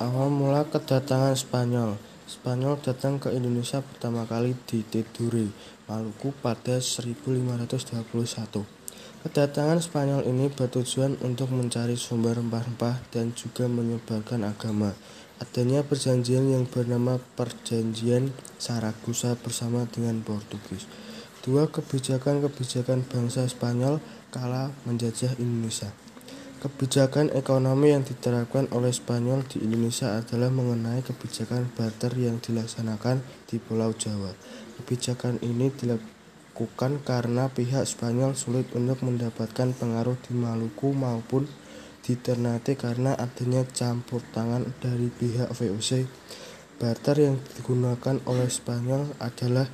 Awal mula kedatangan Spanyol Spanyol datang ke Indonesia pertama kali di Tidore, Maluku pada 1521. Kedatangan Spanyol ini bertujuan untuk mencari sumber rempah-rempah dan juga menyebarkan agama. Adanya perjanjian yang bernama Perjanjian Saragossa bersama dengan Portugis. Dua kebijakan-kebijakan bangsa Spanyol kala menjajah Indonesia. Kebijakan ekonomi yang diterapkan oleh Spanyol di Indonesia adalah mengenai kebijakan barter yang dilaksanakan di Pulau Jawa. Kebijakan ini dilakukan karena pihak Spanyol sulit untuk mendapatkan pengaruh di Maluku maupun di Ternate karena adanya campur tangan dari pihak VOC. Barter yang digunakan oleh Spanyol adalah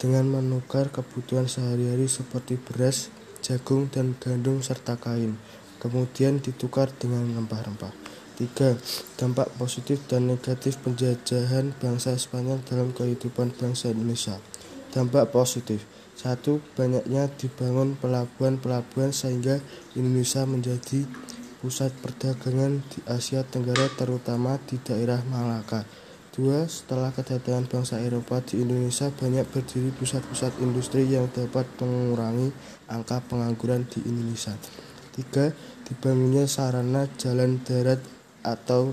dengan menukar kebutuhan sehari-hari seperti beras, jagung, dan gandum serta kain kemudian ditukar dengan rempah-rempah. 3. Dampak positif dan negatif penjajahan bangsa Spanyol dalam kehidupan bangsa Indonesia. Dampak positif. 1. Banyaknya dibangun pelabuhan-pelabuhan sehingga Indonesia menjadi pusat perdagangan di Asia Tenggara terutama di daerah Malaka. 2. Setelah kedatangan bangsa Eropa di Indonesia banyak berdiri pusat-pusat industri yang dapat mengurangi angka pengangguran di Indonesia. 3. Dibangunnya sarana jalan darat atau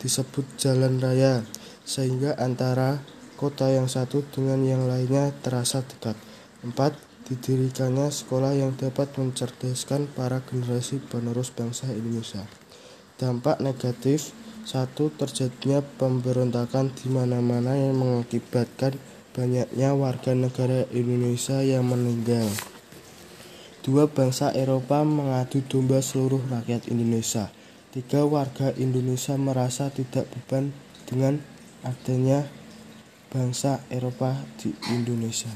disebut jalan raya, sehingga antara kota yang satu dengan yang lainnya terasa dekat. 4. Didirikannya sekolah yang dapat mencerdaskan para generasi penerus bangsa Indonesia. Dampak negatif 1. Terjadinya pemberontakan di mana-mana yang mengakibatkan banyaknya warga negara Indonesia yang meninggal. Dua bangsa Eropa mengadu domba seluruh rakyat Indonesia. Tiga warga Indonesia merasa tidak beban dengan adanya bangsa Eropa di Indonesia.